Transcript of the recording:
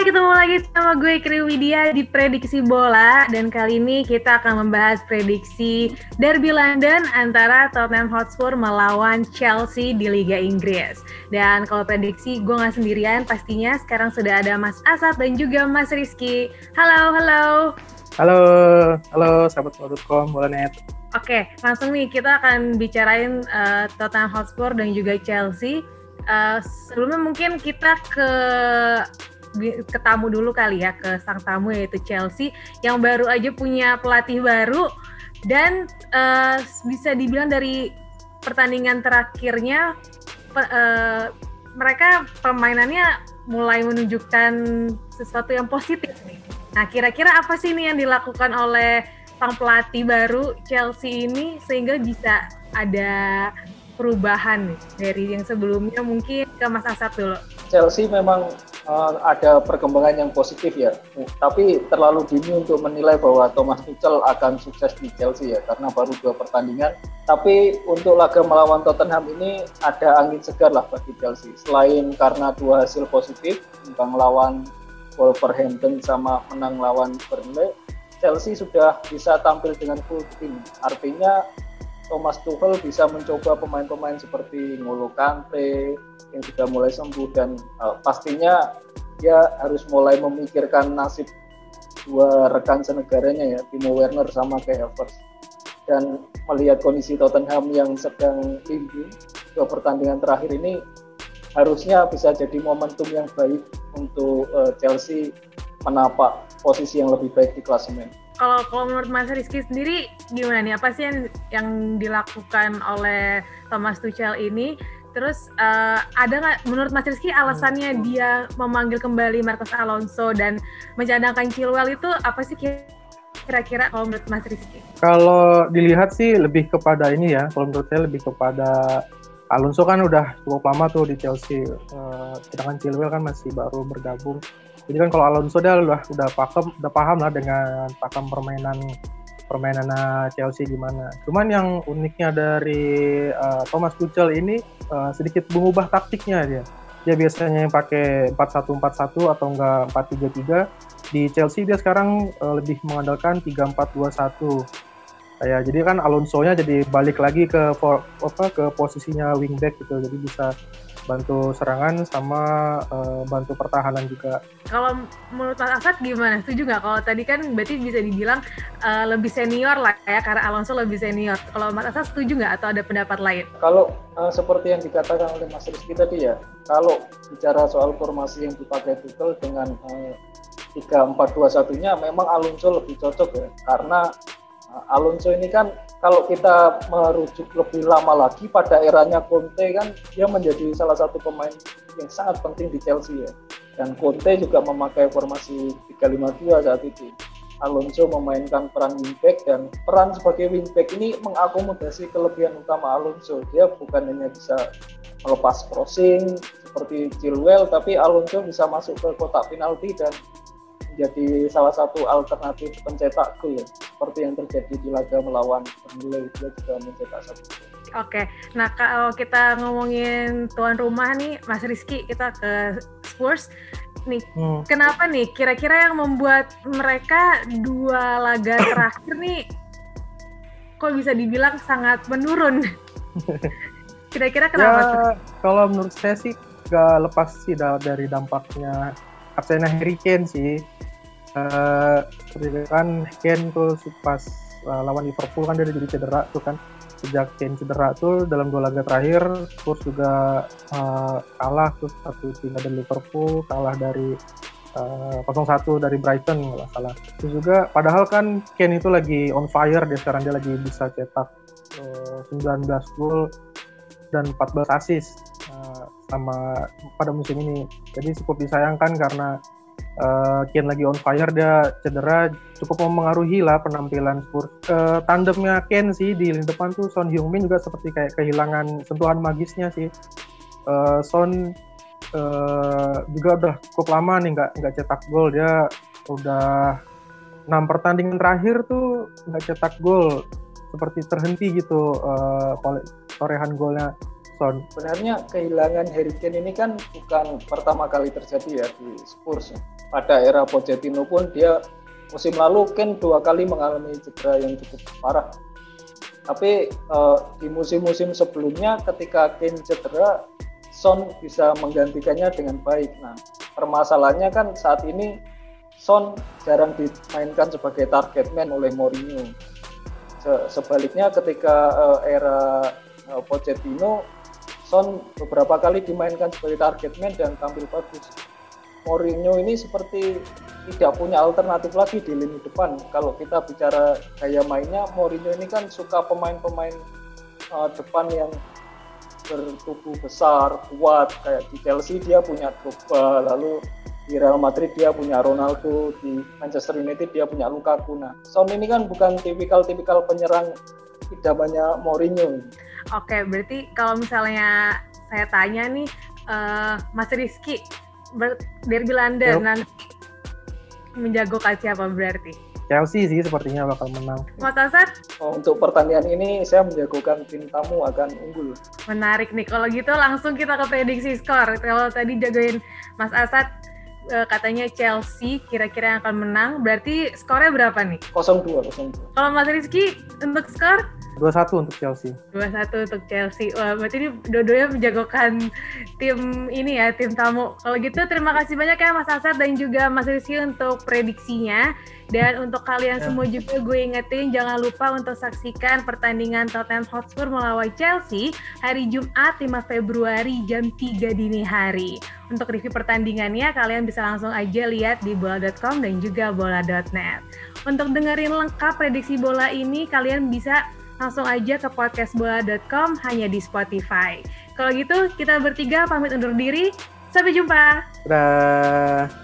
Hai, ketemu lagi sama gue Kri Widya di Prediksi Bola dan kali ini kita akan membahas prediksi Derby London antara Tottenham Hotspur melawan Chelsea di Liga Inggris. Dan kalau prediksi gue nggak sendirian pastinya sekarang sudah ada Mas Asad dan juga Mas Rizky. Halo, halo. Halo, halo sahabat bola.com, bola net. Oke, langsung nih kita akan bicarain uh, Tottenham Hotspur dan juga Chelsea. Uh, sebelumnya mungkin kita ke ke tamu dulu kali ya ke sang tamu yaitu Chelsea yang baru aja punya pelatih baru dan uh, bisa dibilang dari pertandingan terakhirnya pe, uh, mereka permainannya mulai menunjukkan sesuatu yang positif nih. Nah, kira-kira apa sih nih yang dilakukan oleh sang pelatih baru Chelsea ini sehingga bisa ada perubahan dari yang sebelumnya mungkin ke Mas Asad dulu. Chelsea memang uh, ada perkembangan yang positif ya, tapi terlalu dini untuk menilai bahwa Thomas Tuchel akan sukses di Chelsea ya karena baru dua pertandingan. Tapi untuk laga melawan Tottenham ini ada angin segar lah bagi Chelsea. Selain karena dua hasil positif, tentang lawan Wolverhampton sama menang lawan Burnley, Chelsea sudah bisa tampil dengan full team. Artinya Thomas Tuchel bisa mencoba pemain-pemain seperti Ngolo Kante yang sudah mulai sembuh dan uh, pastinya dia harus mulai memikirkan nasib dua rekan senegaranya ya Timo Werner sama Kai Havertz. Dan melihat kondisi Tottenham yang sedang tinggi dua pertandingan terakhir ini harusnya bisa jadi momentum yang baik untuk uh, Chelsea menapak posisi yang lebih baik di klasemen kalau kalau menurut Mas Rizky sendiri gimana nih? Apa sih yang yang dilakukan oleh Thomas Tuchel ini? Terus uh, ada nggak menurut Mas Rizky alasannya hmm. dia memanggil kembali Marcos Alonso dan mencadangkan Chilwell itu apa sih kira-kira kalau menurut Mas Rizky? Kalau dilihat sih lebih kepada ini ya. Kalau menurut saya lebih kepada Alonso kan udah cukup lama tuh di Chelsea. Uh, sedangkan Chilwell kan masih baru bergabung jadi kan kalau Alonso dia udah udah paham udah paham lah dengan pakam permainan permainan Chelsea gimana. Cuman yang uniknya dari uh, Thomas Tuchel ini uh, sedikit mengubah taktiknya dia. Dia biasanya pakai 4-1-4-1 atau enggak 4-3-3. Di Chelsea dia sekarang uh, lebih mengandalkan 3-4-2-1. Ya, jadi kan Alonso-nya jadi balik lagi ke for, apa ke posisinya wingback gitu. Jadi bisa bantu serangan sama uh, bantu pertahanan juga. Kalau menurut Mas Asad gimana? Setuju nggak? Kalau tadi kan berarti bisa dibilang uh, lebih senior lah ya karena Alonso lebih senior. Kalau Mas Asad setuju nggak atau ada pendapat lain? Kalau uh, seperti yang dikatakan oleh Mas Rizky tadi ya, kalau bicara soal formasi yang dipakai Tuchel dengan tiga empat dua satunya memang Alonso lebih cocok ya karena Alonso ini kan kalau kita merujuk lebih lama lagi pada eranya Conte kan dia menjadi salah satu pemain yang sangat penting di Chelsea ya. Dan Conte juga memakai formasi 352 saat itu. Alonso memainkan peran wingback dan peran sebagai wingback ini mengakomodasi kelebihan utama Alonso. Dia bukan hanya bisa melepas crossing seperti Chilwell, tapi Alonso bisa masuk ke kotak penalti dan menjadi salah satu alternatif pencetak gol ya. seperti yang terjadi di laga melawan Burnley dia juga mencetak satu Oke, nah kalau kita ngomongin tuan rumah nih, Mas Rizky, kita ke Spurs. Nih, hmm. kenapa nih? Kira-kira yang membuat mereka dua laga terakhir nih, kok bisa dibilang sangat menurun? Kira-kira kenapa? Ya, kalau menurut saya sih gak lepas sih dari dampaknya absennya Harry Kane sih. Uh, kan Ken tuh pas uh, lawan Liverpool kan dia udah jadi cedera tuh kan. Sejak Ken cedera tuh dalam dua laga terakhir Spurs juga uh, kalah tuh satu tinggal dari Liverpool kalah dari uh, 0-1 dari Brighton nggak salah. Terus juga padahal kan Ken itu lagi on fire dia sekarang dia lagi bisa cetak uh, 19 gol dan 14 assist. Uh, sama pada musim ini jadi cukup disayangkan karena uh, Kian lagi on fire dia cedera cukup mempengaruhi lah penampilan Spurs. Uh, tandemnya Ken sih di lini depan tuh Son Heung-min juga seperti kayak kehilangan sentuhan magisnya sih. Uh, Son uh, juga udah cukup lama nih nggak nggak cetak gol dia udah enam pertandingan terakhir tuh nggak cetak gol seperti terhenti gitu uh, torehan golnya Son. Sebenarnya kehilangan Harry Kane ini kan bukan pertama kali terjadi ya di Spurs. pada era Pochettino pun dia musim lalu kan dua kali mengalami cedera yang cukup parah. Tapi uh, di musim-musim sebelumnya ketika Kane cedera, Son bisa menggantikannya dengan baik. Nah, permasalahannya kan saat ini Son jarang dimainkan sebagai target man oleh Mourinho. Sebaliknya ketika uh, era uh, Pochettino, Son beberapa kali dimainkan sebagai target man dan tampil bagus. Mourinho ini seperti tidak punya alternatif lagi di lini depan. Kalau kita bicara gaya mainnya, Mourinho ini kan suka pemain-pemain uh, depan yang bertubuh besar, kuat. Kayak di Chelsea dia punya Drogba, lalu di Real Madrid dia punya Ronaldo, di Manchester United dia punya Lukaku. Nah, Son ini kan bukan tipikal-tipikal penyerang banyak Mourinho. Oke, berarti kalau misalnya saya tanya nih, uh, Mas Rizky, derby London yep. nanti menjagokan siapa berarti? Chelsea sih sepertinya bakal menang. Mas Asad? Oh, untuk pertandingan ini saya menjagokan tim tamu akan unggul. Menarik nih. Kalau gitu langsung kita ke prediksi skor. Kalau tadi jagoin Mas Asad uh, katanya Chelsea kira-kira yang akan menang. Berarti skornya berapa nih? 0-2, 0-2. Kalau Mas Rizky untuk skor? 2-1 untuk Chelsea. 2-1 untuk Chelsea. Wah, berarti ini dua-duanya menjagokan tim ini ya, tim tamu. Kalau gitu terima kasih banyak ya Mas Asad dan juga Mas Rizky untuk prediksinya. Dan untuk kalian ya. semua juga gue ingetin jangan lupa untuk saksikan pertandingan Tottenham Hotspur melawan Chelsea hari Jumat 5 Februari jam 3 dini hari. Untuk review pertandingannya kalian bisa langsung aja lihat di bola.com dan juga bola.net. Untuk dengerin lengkap prediksi bola ini kalian bisa langsung aja ke podcastbola.com hanya di Spotify. Kalau gitu, kita bertiga pamit undur diri. Sampai jumpa. Dadah.